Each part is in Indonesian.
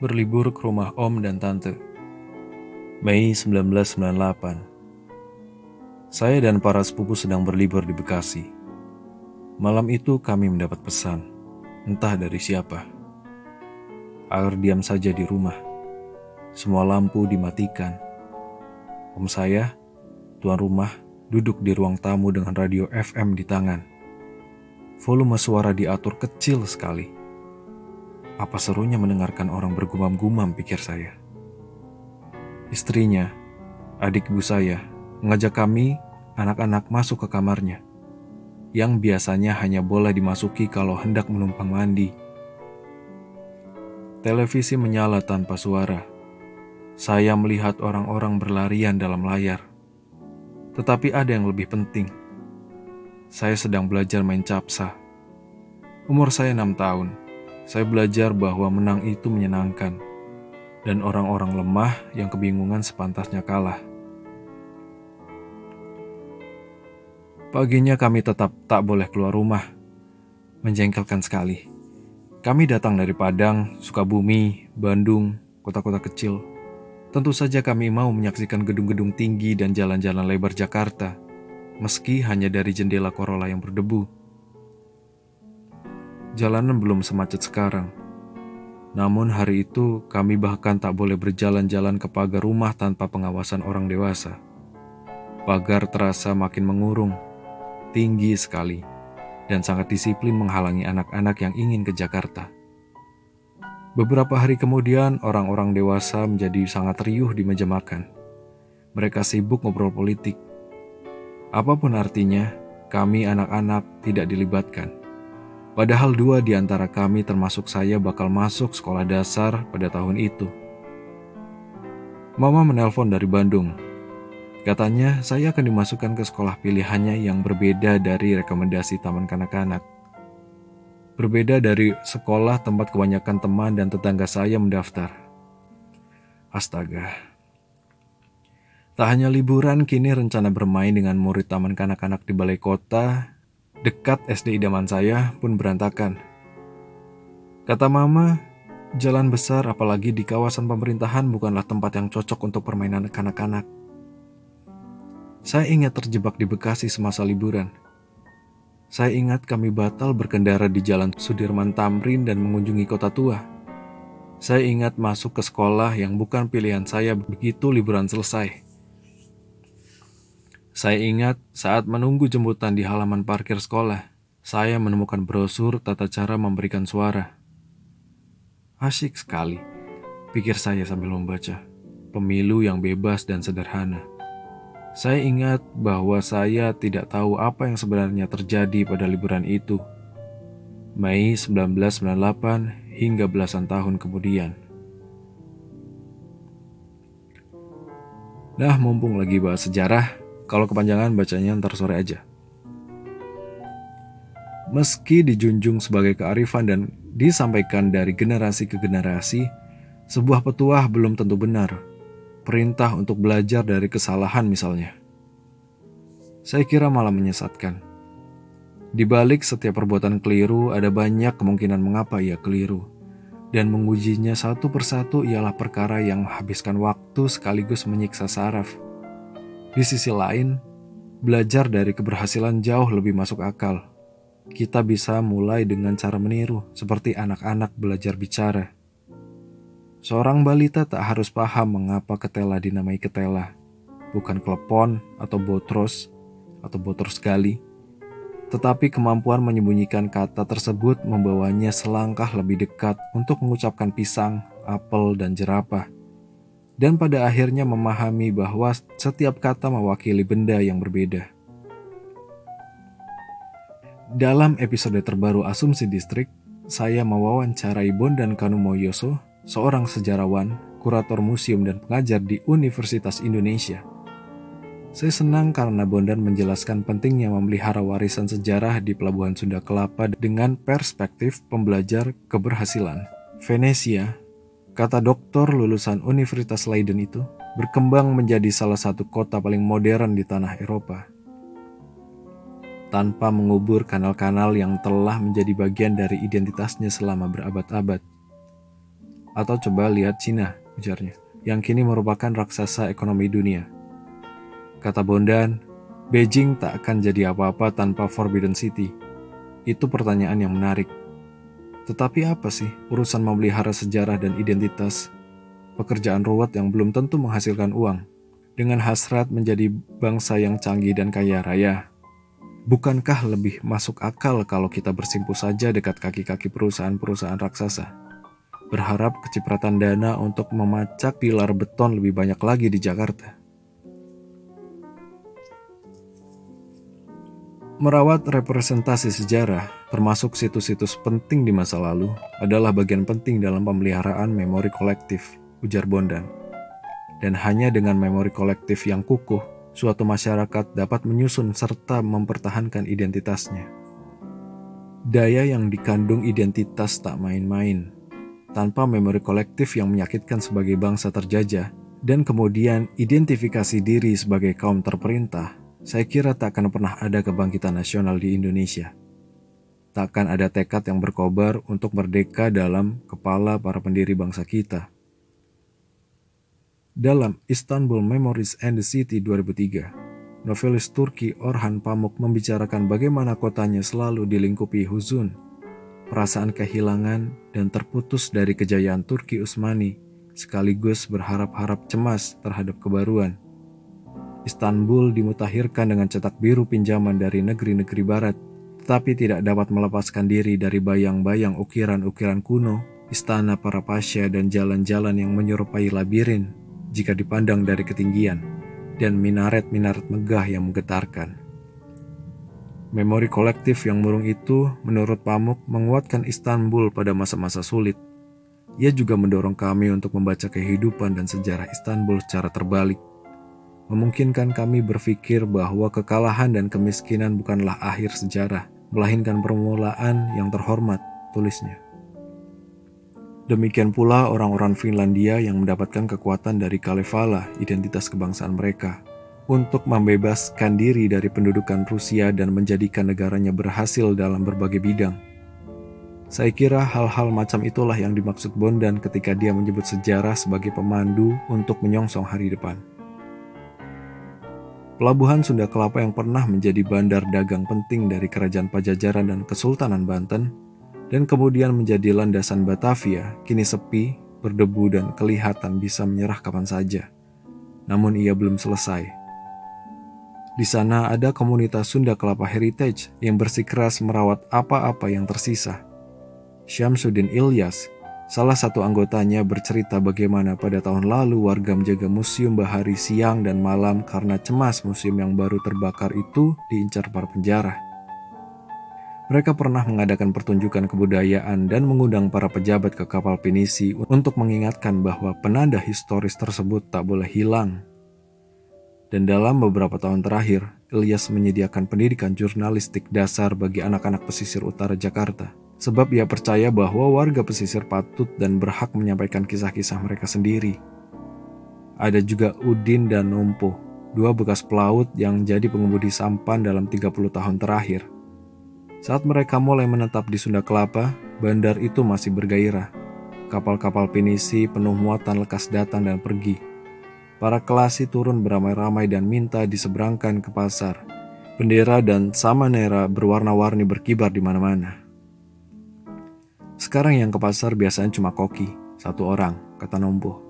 berlibur ke rumah om dan tante. Mei 1998. Saya dan para sepupu sedang berlibur di Bekasi. Malam itu kami mendapat pesan, entah dari siapa. Agar diam saja di rumah. Semua lampu dimatikan. Om saya, tuan rumah, duduk di ruang tamu dengan radio FM di tangan. Volume suara diatur kecil sekali apa serunya mendengarkan orang bergumam-gumam pikir saya. Istrinya, adik ibu saya, mengajak kami, anak-anak masuk ke kamarnya. Yang biasanya hanya boleh dimasuki kalau hendak menumpang mandi. Televisi menyala tanpa suara. Saya melihat orang-orang berlarian dalam layar. Tetapi ada yang lebih penting. Saya sedang belajar main capsa. Umur saya enam tahun saya belajar bahwa menang itu menyenangkan, dan orang-orang lemah yang kebingungan sepantasnya kalah. Paginya kami tetap tak boleh keluar rumah. Menjengkelkan sekali. Kami datang dari Padang, Sukabumi, Bandung, kota-kota kecil. Tentu saja kami mau menyaksikan gedung-gedung tinggi dan jalan-jalan lebar Jakarta, meski hanya dari jendela Corolla yang berdebu. Jalanan belum semacet sekarang. Namun hari itu kami bahkan tak boleh berjalan-jalan ke pagar rumah tanpa pengawasan orang dewasa. Pagar terasa makin mengurung, tinggi sekali, dan sangat disiplin menghalangi anak-anak yang ingin ke Jakarta. Beberapa hari kemudian, orang-orang dewasa menjadi sangat riuh di meja makan. Mereka sibuk ngobrol politik. Apa pun artinya, kami anak-anak tidak dilibatkan. Padahal dua di antara kami termasuk saya bakal masuk sekolah dasar pada tahun itu. Mama menelpon dari Bandung. Katanya saya akan dimasukkan ke sekolah pilihannya yang berbeda dari rekomendasi taman kanak-kanak. Berbeda dari sekolah tempat kebanyakan teman dan tetangga saya mendaftar. Astaga. Tak hanya liburan, kini rencana bermain dengan murid taman kanak-kanak di balai kota Dekat SD idaman saya pun berantakan. Kata mama, jalan besar apalagi di kawasan pemerintahan bukanlah tempat yang cocok untuk permainan kanak-kanak. Saya ingat terjebak di Bekasi semasa liburan. Saya ingat kami batal berkendara di Jalan Sudirman Tamrin dan mengunjungi kota tua. Saya ingat masuk ke sekolah yang bukan pilihan saya begitu liburan selesai. Saya ingat saat menunggu jemputan di halaman parkir sekolah, saya menemukan brosur tata cara memberikan suara. Asyik sekali, pikir saya sambil membaca. Pemilu yang bebas dan sederhana. Saya ingat bahwa saya tidak tahu apa yang sebenarnya terjadi pada liburan itu. Mei 1998 hingga belasan tahun kemudian. Nah, mumpung lagi bahas sejarah, kalau kepanjangan bacanya ntar sore aja. Meski dijunjung sebagai kearifan dan disampaikan dari generasi ke generasi, sebuah petuah belum tentu benar. Perintah untuk belajar dari kesalahan misalnya. Saya kira malah menyesatkan. Di balik setiap perbuatan keliru ada banyak kemungkinan mengapa ia keliru. Dan mengujinya satu persatu ialah perkara yang menghabiskan waktu sekaligus menyiksa saraf. Di sisi lain, belajar dari keberhasilan jauh lebih masuk akal. Kita bisa mulai dengan cara meniru, seperti anak-anak belajar bicara. Seorang balita tak harus paham mengapa ketela dinamai ketela, bukan klepon atau botros atau botros gali, tetapi kemampuan menyembunyikan kata tersebut membawanya selangkah lebih dekat untuk mengucapkan pisang, apel, dan jerapah dan pada akhirnya memahami bahwa setiap kata mewakili benda yang berbeda. Dalam episode terbaru Asumsi Distrik, saya mewawancarai Bondan Kanumoyoso, seorang sejarawan, kurator museum dan pengajar di Universitas Indonesia. Saya senang karena Bondan menjelaskan pentingnya memelihara warisan sejarah di Pelabuhan Sunda Kelapa dengan perspektif pembelajar keberhasilan. Venesia, Kata doktor lulusan Universitas Leiden itu berkembang menjadi salah satu kota paling modern di tanah Eropa. Tanpa mengubur kanal-kanal yang telah menjadi bagian dari identitasnya selama berabad-abad. Atau coba lihat Cina, ujarnya, yang kini merupakan raksasa ekonomi dunia. Kata Bondan, Beijing tak akan jadi apa-apa tanpa Forbidden City. Itu pertanyaan yang menarik. Tetapi apa sih urusan memelihara sejarah dan identitas? Pekerjaan ruwet yang belum tentu menghasilkan uang. Dengan hasrat menjadi bangsa yang canggih dan kaya raya, Bukankah lebih masuk akal kalau kita bersimpuh saja dekat kaki-kaki perusahaan-perusahaan raksasa? Berharap kecipratan dana untuk memacak pilar beton lebih banyak lagi di Jakarta. Merawat representasi sejarah, termasuk situs-situs penting di masa lalu, adalah bagian penting dalam pemeliharaan memori kolektif, ujar Bondan. Dan hanya dengan memori kolektif yang kukuh, suatu masyarakat dapat menyusun serta mempertahankan identitasnya. Daya yang dikandung identitas tak main-main. Tanpa memori kolektif yang menyakitkan sebagai bangsa terjajah, dan kemudian identifikasi diri sebagai kaum terperintah, saya kira tak akan pernah ada kebangkitan nasional di Indonesia. Tak akan ada tekad yang berkobar untuk merdeka dalam kepala para pendiri bangsa kita. Dalam Istanbul Memories and the City 2003, novelis Turki Orhan Pamuk membicarakan bagaimana kotanya selalu dilingkupi huzun, perasaan kehilangan dan terputus dari kejayaan Turki Utsmani, sekaligus berharap-harap cemas terhadap kebaruan. Istanbul dimutahirkan dengan cetak biru pinjaman dari negeri-negeri barat, tetapi tidak dapat melepaskan diri dari bayang-bayang ukiran-ukiran kuno, istana para pasha dan jalan-jalan yang menyerupai labirin jika dipandang dari ketinggian, dan minaret-minaret megah yang menggetarkan. Memori kolektif yang murung itu, menurut Pamuk, menguatkan Istanbul pada masa-masa sulit. Ia juga mendorong kami untuk membaca kehidupan dan sejarah Istanbul secara terbalik. Memungkinkan kami berpikir bahwa kekalahan dan kemiskinan bukanlah akhir sejarah, melainkan permulaan yang terhormat, tulisnya. Demikian pula orang-orang Finlandia yang mendapatkan kekuatan dari Kalevala, identitas kebangsaan mereka, untuk membebaskan diri dari pendudukan Rusia dan menjadikan negaranya berhasil dalam berbagai bidang. Saya kira hal-hal macam itulah yang dimaksud Bondan ketika dia menyebut sejarah sebagai pemandu untuk menyongsong hari depan. Pelabuhan Sunda Kelapa yang pernah menjadi bandar dagang penting dari Kerajaan Pajajaran dan Kesultanan Banten dan kemudian menjadi landasan Batavia, kini sepi, berdebu dan kelihatan bisa menyerah kapan saja. Namun ia belum selesai. Di sana ada komunitas Sunda Kelapa Heritage yang bersikeras merawat apa-apa yang tersisa. Syamsuddin Ilyas, salah satu anggotanya bercerita bagaimana pada tahun lalu warga menjaga museum bahari siang dan malam karena cemas museum yang baru terbakar itu diincar para penjara. Mereka pernah mengadakan pertunjukan kebudayaan dan mengundang para pejabat ke kapal pinisi untuk mengingatkan bahwa penanda historis tersebut tak boleh hilang. Dan dalam beberapa tahun terakhir, Ilyas menyediakan pendidikan jurnalistik dasar bagi anak-anak pesisir utara Jakarta. Sebab ia percaya bahwa warga pesisir patut dan berhak menyampaikan kisah-kisah mereka sendiri. Ada juga Udin dan Nompo, dua bekas pelaut yang jadi pengemudi sampan dalam 30 tahun terakhir. Saat mereka mulai menetap di Sunda Kelapa, bandar itu masih bergairah. Kapal-kapal pinisi penuh muatan lekas datang dan pergi. Para kelasi turun beramai-ramai dan minta diseberangkan ke pasar. Bendera dan samanera berwarna-warni berkibar di mana-mana. Sekarang yang ke pasar biasanya cuma koki, satu orang, kata Nombo.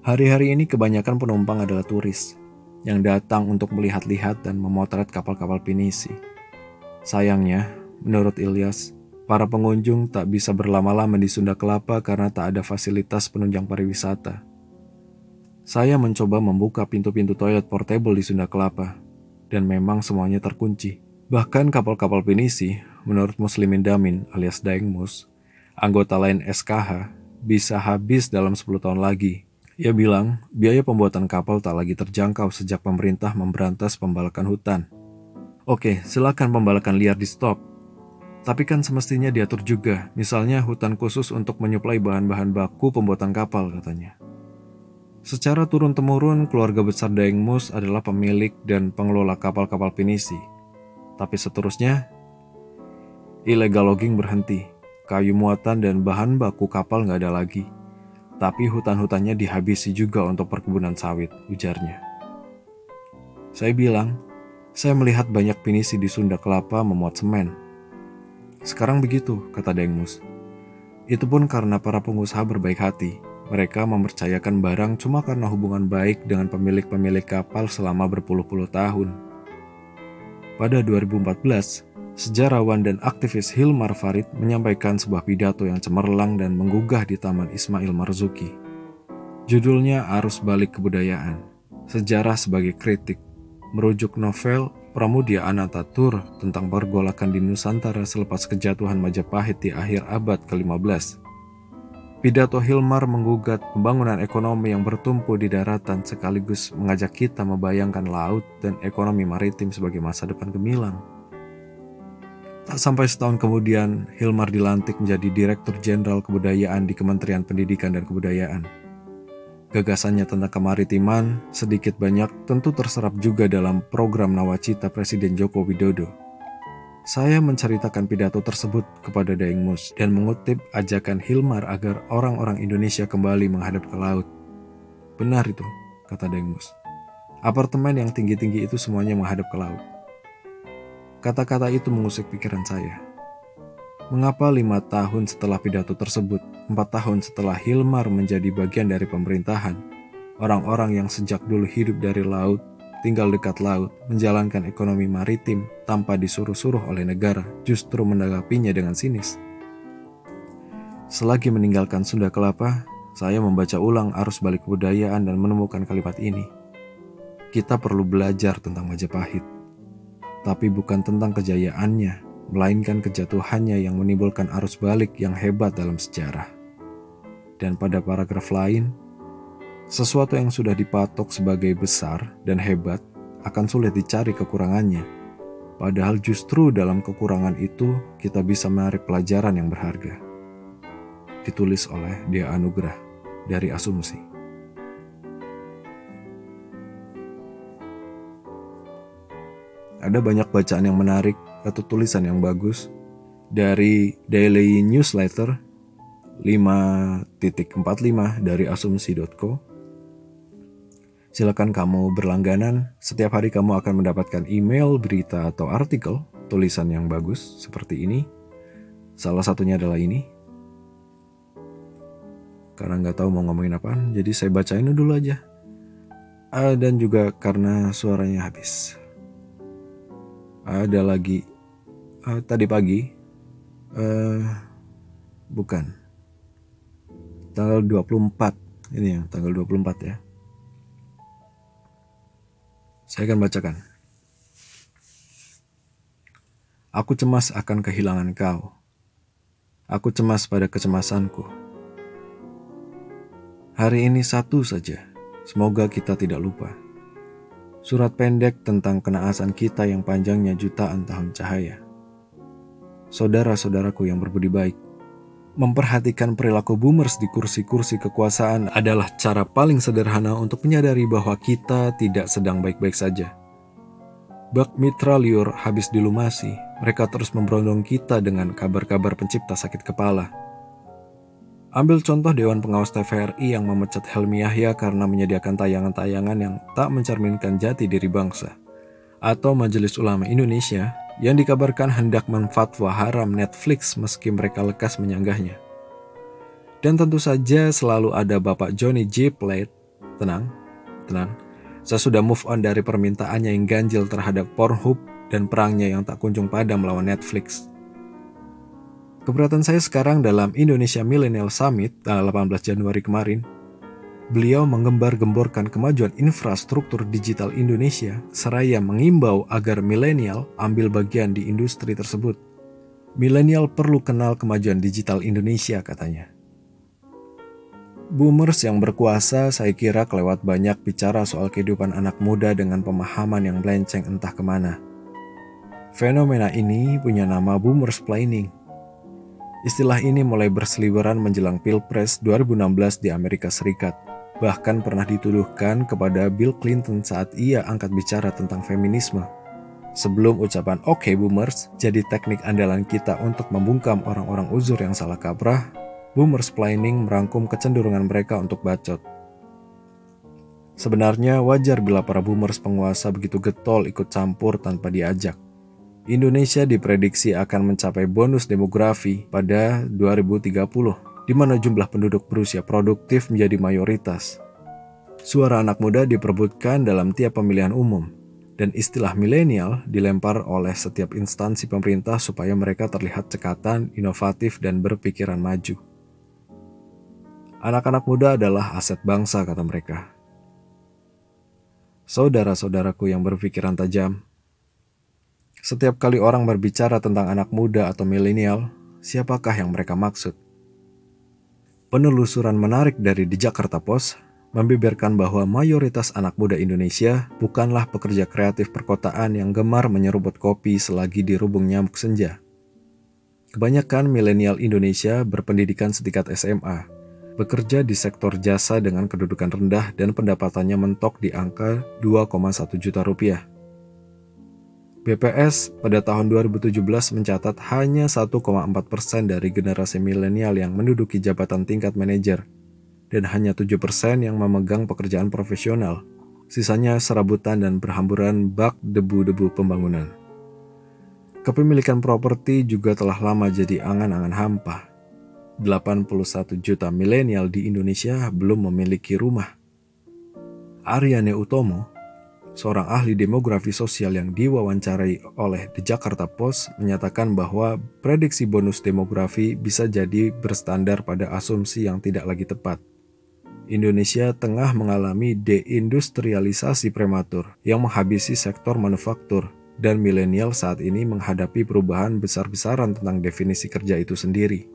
Hari-hari ini kebanyakan penumpang adalah turis yang datang untuk melihat-lihat dan memotret kapal-kapal pinisi. Sayangnya, menurut Ilyas, para pengunjung tak bisa berlama-lama di Sunda Kelapa karena tak ada fasilitas penunjang pariwisata. Saya mencoba membuka pintu-pintu toilet portable di Sunda Kelapa, dan memang semuanya terkunci. Bahkan kapal-kapal pinisi, menurut Muslimin Damin alias Daeng Mus, anggota lain SKH, bisa habis dalam 10 tahun lagi. Ia bilang, biaya pembuatan kapal tak lagi terjangkau sejak pemerintah memberantas pembalakan hutan. Oke, silakan pembalakan liar di stop. Tapi kan semestinya diatur juga, misalnya hutan khusus untuk menyuplai bahan-bahan baku pembuatan kapal katanya. Secara turun-temurun, keluarga besar Daeng Mus adalah pemilik dan pengelola kapal-kapal pinisi. Tapi seterusnya, illegal logging berhenti. kayu muatan dan bahan baku kapal nggak ada lagi. Tapi hutan-hutannya dihabisi juga untuk perkebunan sawit, ujarnya. Saya bilang, saya melihat banyak pinisi di Sunda Kelapa memuat semen. Sekarang begitu, kata Dengmus. Itu pun karena para pengusaha berbaik hati. Mereka mempercayakan barang cuma karena hubungan baik dengan pemilik-pemilik kapal selama berpuluh-puluh tahun. Pada 2014, sejarawan dan aktivis Hilmar Farid menyampaikan sebuah pidato yang cemerlang dan menggugah di Taman Ismail Marzuki. Judulnya Arus Balik Kebudayaan, Sejarah sebagai Kritik merujuk novel Pramudia Anantatur tentang pergolakan di Nusantara selepas kejatuhan Majapahit di akhir abad ke-15. Pidato Hilmar menggugat pembangunan ekonomi yang bertumpu di daratan sekaligus mengajak kita membayangkan laut dan ekonomi maritim sebagai masa depan gemilang. Tak sampai setahun kemudian, Hilmar dilantik menjadi Direktur Jenderal Kebudayaan di Kementerian Pendidikan dan Kebudayaan. Gagasannya tentang kemaritiman sedikit banyak tentu terserap juga dalam program Nawacita Presiden Joko Widodo. Saya menceritakan pidato tersebut kepada Daeng Mus dan mengutip ajakan Hilmar agar orang-orang Indonesia kembali menghadap ke laut. Benar itu, kata Daeng Mus. Apartemen yang tinggi-tinggi itu semuanya menghadap ke laut. Kata-kata itu mengusik pikiran saya. Mengapa lima tahun setelah pidato tersebut, empat tahun setelah Hilmar menjadi bagian dari pemerintahan, orang-orang yang sejak dulu hidup dari laut, tinggal dekat laut, menjalankan ekonomi maritim tanpa disuruh-suruh oleh negara, justru menanggapinya dengan sinis? Selagi meninggalkan Sunda Kelapa, saya membaca ulang arus balik kebudayaan dan menemukan kalimat ini. Kita perlu belajar tentang Majapahit, tapi bukan tentang kejayaannya, melainkan kejatuhannya yang menimbulkan arus balik yang hebat dalam sejarah. Dan pada paragraf lain, sesuatu yang sudah dipatok sebagai besar dan hebat akan sulit dicari kekurangannya. Padahal justru dalam kekurangan itu kita bisa menarik pelajaran yang berharga. Ditulis oleh Dia Anugrah dari Asumsi. Ada banyak bacaan yang menarik atau tulisan yang bagus dari daily newsletter 5.45 dari asumsi.co. Silakan kamu berlangganan, setiap hari kamu akan mendapatkan email, berita, atau artikel tulisan yang bagus seperti ini. Salah satunya adalah ini. Karena nggak tahu mau ngomongin apa, jadi saya bacain dulu aja. Uh, dan juga karena suaranya habis. Ada lagi uh, tadi pagi uh, bukan tanggal 24 ini yang tanggal 24 ya saya akan bacakan Aku cemas akan kehilangan kau. Aku cemas pada kecemasanku. Hari ini satu saja. Semoga kita tidak lupa. Surat pendek tentang kenaasan kita yang panjangnya jutaan tahun cahaya saudara-saudaraku yang berbudi baik. Memperhatikan perilaku boomers di kursi-kursi kekuasaan adalah cara paling sederhana untuk menyadari bahwa kita tidak sedang baik-baik saja. Bak mitra liur habis dilumasi, mereka terus memberondong kita dengan kabar-kabar pencipta sakit kepala. Ambil contoh Dewan Pengawas TVRI yang memecat Helmi Yahya karena menyediakan tayangan-tayangan yang tak mencerminkan jati diri bangsa. Atau Majelis Ulama Indonesia yang dikabarkan hendak memfatwa haram Netflix meski mereka lekas menyanggahnya. Dan tentu saja selalu ada Bapak Johnny J. Plate. Tenang, tenang. Saya sudah move on dari permintaannya yang ganjil terhadap Pornhub dan perangnya yang tak kunjung padam melawan Netflix. Keberatan saya sekarang dalam Indonesia Millennial Summit tanggal 18 Januari kemarin beliau mengembar-gemborkan kemajuan infrastruktur digital Indonesia seraya mengimbau agar milenial ambil bagian di industri tersebut. Milenial perlu kenal kemajuan digital Indonesia katanya. Boomers yang berkuasa saya kira kelewat banyak bicara soal kehidupan anak muda dengan pemahaman yang melenceng entah ke mana. Fenomena ini punya nama boomers planning. Istilah ini mulai berseliweran menjelang Pilpres 2016 di Amerika Serikat bahkan pernah dituduhkan kepada Bill Clinton saat ia angkat bicara tentang feminisme. Sebelum ucapan oke okay, boomers jadi teknik andalan kita untuk membungkam orang-orang uzur yang salah kaprah, boomers planning merangkum kecenderungan mereka untuk bacot. Sebenarnya wajar bila para boomers penguasa begitu getol ikut campur tanpa diajak. Indonesia diprediksi akan mencapai bonus demografi pada 2030, di mana jumlah penduduk berusia produktif menjadi mayoritas. Suara anak muda diperbutkan dalam tiap pemilihan umum, dan istilah milenial dilempar oleh setiap instansi pemerintah supaya mereka terlihat cekatan, inovatif, dan berpikiran maju. Anak-anak muda adalah aset bangsa, kata mereka. Saudara-saudaraku yang berpikiran tajam, setiap kali orang berbicara tentang anak muda atau milenial, siapakah yang mereka maksud? Penelusuran menarik dari The Jakarta Post membeberkan bahwa mayoritas anak muda Indonesia bukanlah pekerja kreatif perkotaan yang gemar menyeruput kopi selagi di rubung nyamuk senja. Kebanyakan milenial Indonesia berpendidikan setingkat SMA, bekerja di sektor jasa dengan kedudukan rendah dan pendapatannya mentok di angka 2,1 juta rupiah. BPS pada tahun 2017 mencatat hanya 1,4 persen dari generasi milenial yang menduduki jabatan tingkat manajer dan hanya 7% yang memegang pekerjaan profesional. Sisanya serabutan dan berhamburan bak debu-debu pembangunan. Kepemilikan properti juga telah lama jadi angan-angan hampa. 81 juta milenial di Indonesia belum memiliki rumah. Aryane Utomo, seorang ahli demografi sosial yang diwawancarai oleh The Jakarta Post, menyatakan bahwa prediksi bonus demografi bisa jadi berstandar pada asumsi yang tidak lagi tepat. Indonesia tengah mengalami deindustrialisasi prematur yang menghabisi sektor manufaktur dan milenial saat ini menghadapi perubahan besar-besaran tentang definisi kerja itu sendiri.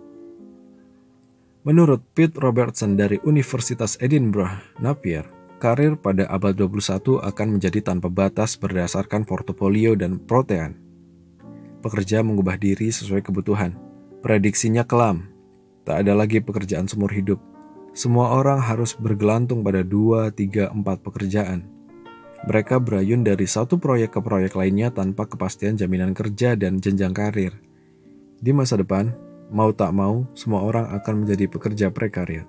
Menurut Pete Robertson dari Universitas Edinburgh, Napier, karir pada abad 21 akan menjadi tanpa batas berdasarkan portofolio dan protean. Pekerja mengubah diri sesuai kebutuhan. Prediksinya kelam. Tak ada lagi pekerjaan seumur hidup semua orang harus bergelantung pada dua, tiga, empat pekerjaan. Mereka berayun dari satu proyek ke proyek lainnya tanpa kepastian jaminan kerja dan jenjang karir. Di masa depan, mau tak mau, semua orang akan menjadi pekerja prekariat.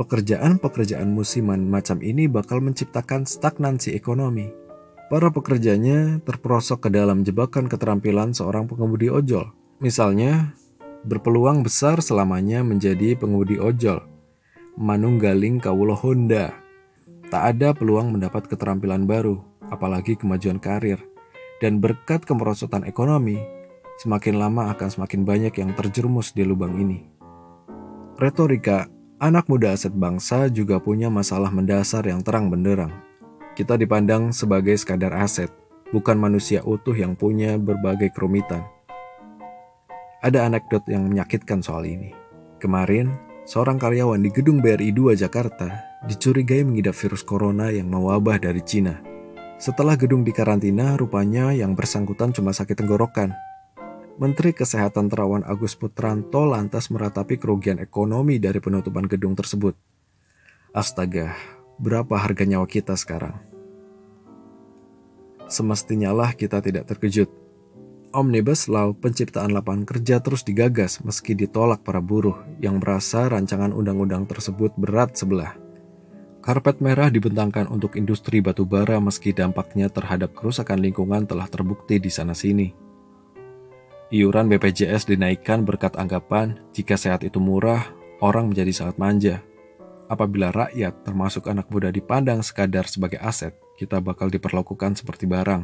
Pekerjaan-pekerjaan musiman macam ini bakal menciptakan stagnansi ekonomi. Para pekerjanya terperosok ke dalam jebakan keterampilan seorang pengemudi ojol. Misalnya, berpeluang besar selamanya menjadi pengemudi ojol. Manunggaling Kawulo Honda. Tak ada peluang mendapat keterampilan baru, apalagi kemajuan karir. Dan berkat kemerosotan ekonomi, semakin lama akan semakin banyak yang terjerumus di lubang ini. Retorika anak muda aset bangsa juga punya masalah mendasar yang terang benderang. Kita dipandang sebagai sekadar aset, bukan manusia utuh yang punya berbagai kerumitan. Ada anekdot yang menyakitkan soal ini. Kemarin, seorang karyawan di gedung BRI 2 Jakarta dicurigai mengidap virus corona yang mewabah dari Cina. Setelah gedung dikarantina, rupanya yang bersangkutan cuma sakit tenggorokan. Menteri Kesehatan Terawan Agus Putranto lantas meratapi kerugian ekonomi dari penutupan gedung tersebut. Astaga, berapa harga nyawa kita sekarang? Semestinya lah kita tidak terkejut Omnibus Law penciptaan lapangan kerja terus digagas meski ditolak para buruh yang merasa rancangan undang-undang tersebut berat sebelah. Karpet merah dibentangkan untuk industri batubara meski dampaknya terhadap kerusakan lingkungan telah terbukti di sana-sini. Iuran BPJS dinaikkan berkat anggapan jika sehat itu murah, orang menjadi sangat manja. Apabila rakyat termasuk anak muda dipandang sekadar sebagai aset, kita bakal diperlakukan seperti barang.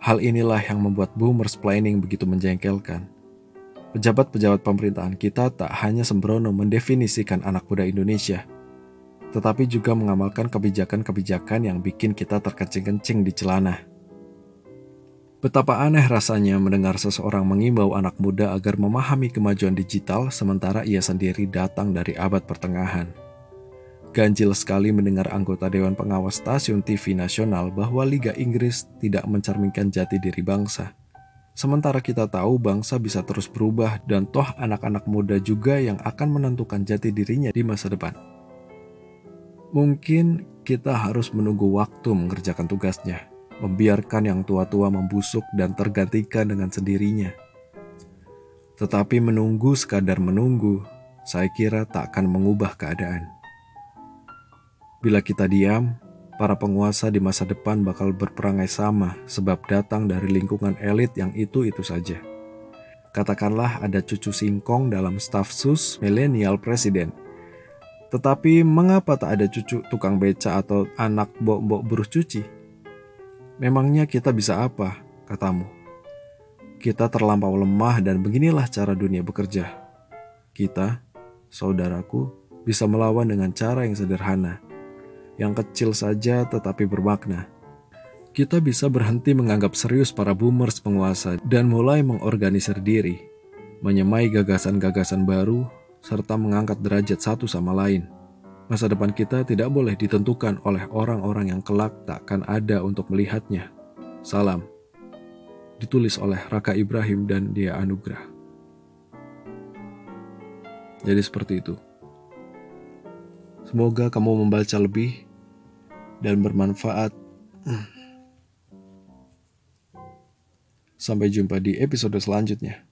Hal inilah yang membuat boomers planning begitu menjengkelkan. Pejabat-pejabat pemerintahan kita tak hanya sembrono mendefinisikan anak muda Indonesia, tetapi juga mengamalkan kebijakan-kebijakan yang bikin kita terkencing-kencing di celana. Betapa aneh rasanya mendengar seseorang mengimbau anak muda agar memahami kemajuan digital sementara ia sendiri datang dari abad pertengahan. Ganjil sekali mendengar anggota Dewan Pengawas Stasiun TV Nasional bahwa Liga Inggris tidak mencerminkan jati diri bangsa. Sementara kita tahu bangsa bisa terus berubah dan toh anak-anak muda juga yang akan menentukan jati dirinya di masa depan. Mungkin kita harus menunggu waktu mengerjakan tugasnya. Membiarkan yang tua-tua membusuk dan tergantikan dengan sendirinya. Tetapi menunggu sekadar menunggu, saya kira tak akan mengubah keadaan. Bila kita diam, para penguasa di masa depan bakal berperangai sama sebab datang dari lingkungan elit yang itu-itu saja. Katakanlah ada cucu singkong dalam staf sus milenial presiden. Tetapi mengapa tak ada cucu tukang beca atau anak bok-bok buruh cuci? Memangnya kita bisa apa, katamu? Kita terlampau lemah dan beginilah cara dunia bekerja. Kita, saudaraku, bisa melawan dengan cara yang sederhana, yang kecil saja tetapi bermakna. Kita bisa berhenti menganggap serius para boomers penguasa dan mulai mengorganisir diri, menyemai gagasan-gagasan baru, serta mengangkat derajat satu sama lain. Masa depan kita tidak boleh ditentukan oleh orang-orang yang kelak tak akan ada untuk melihatnya. Salam. Ditulis oleh Raka Ibrahim dan Dia Anugrah. Jadi seperti itu. Semoga kamu membaca lebih dan bermanfaat. Sampai jumpa di episode selanjutnya.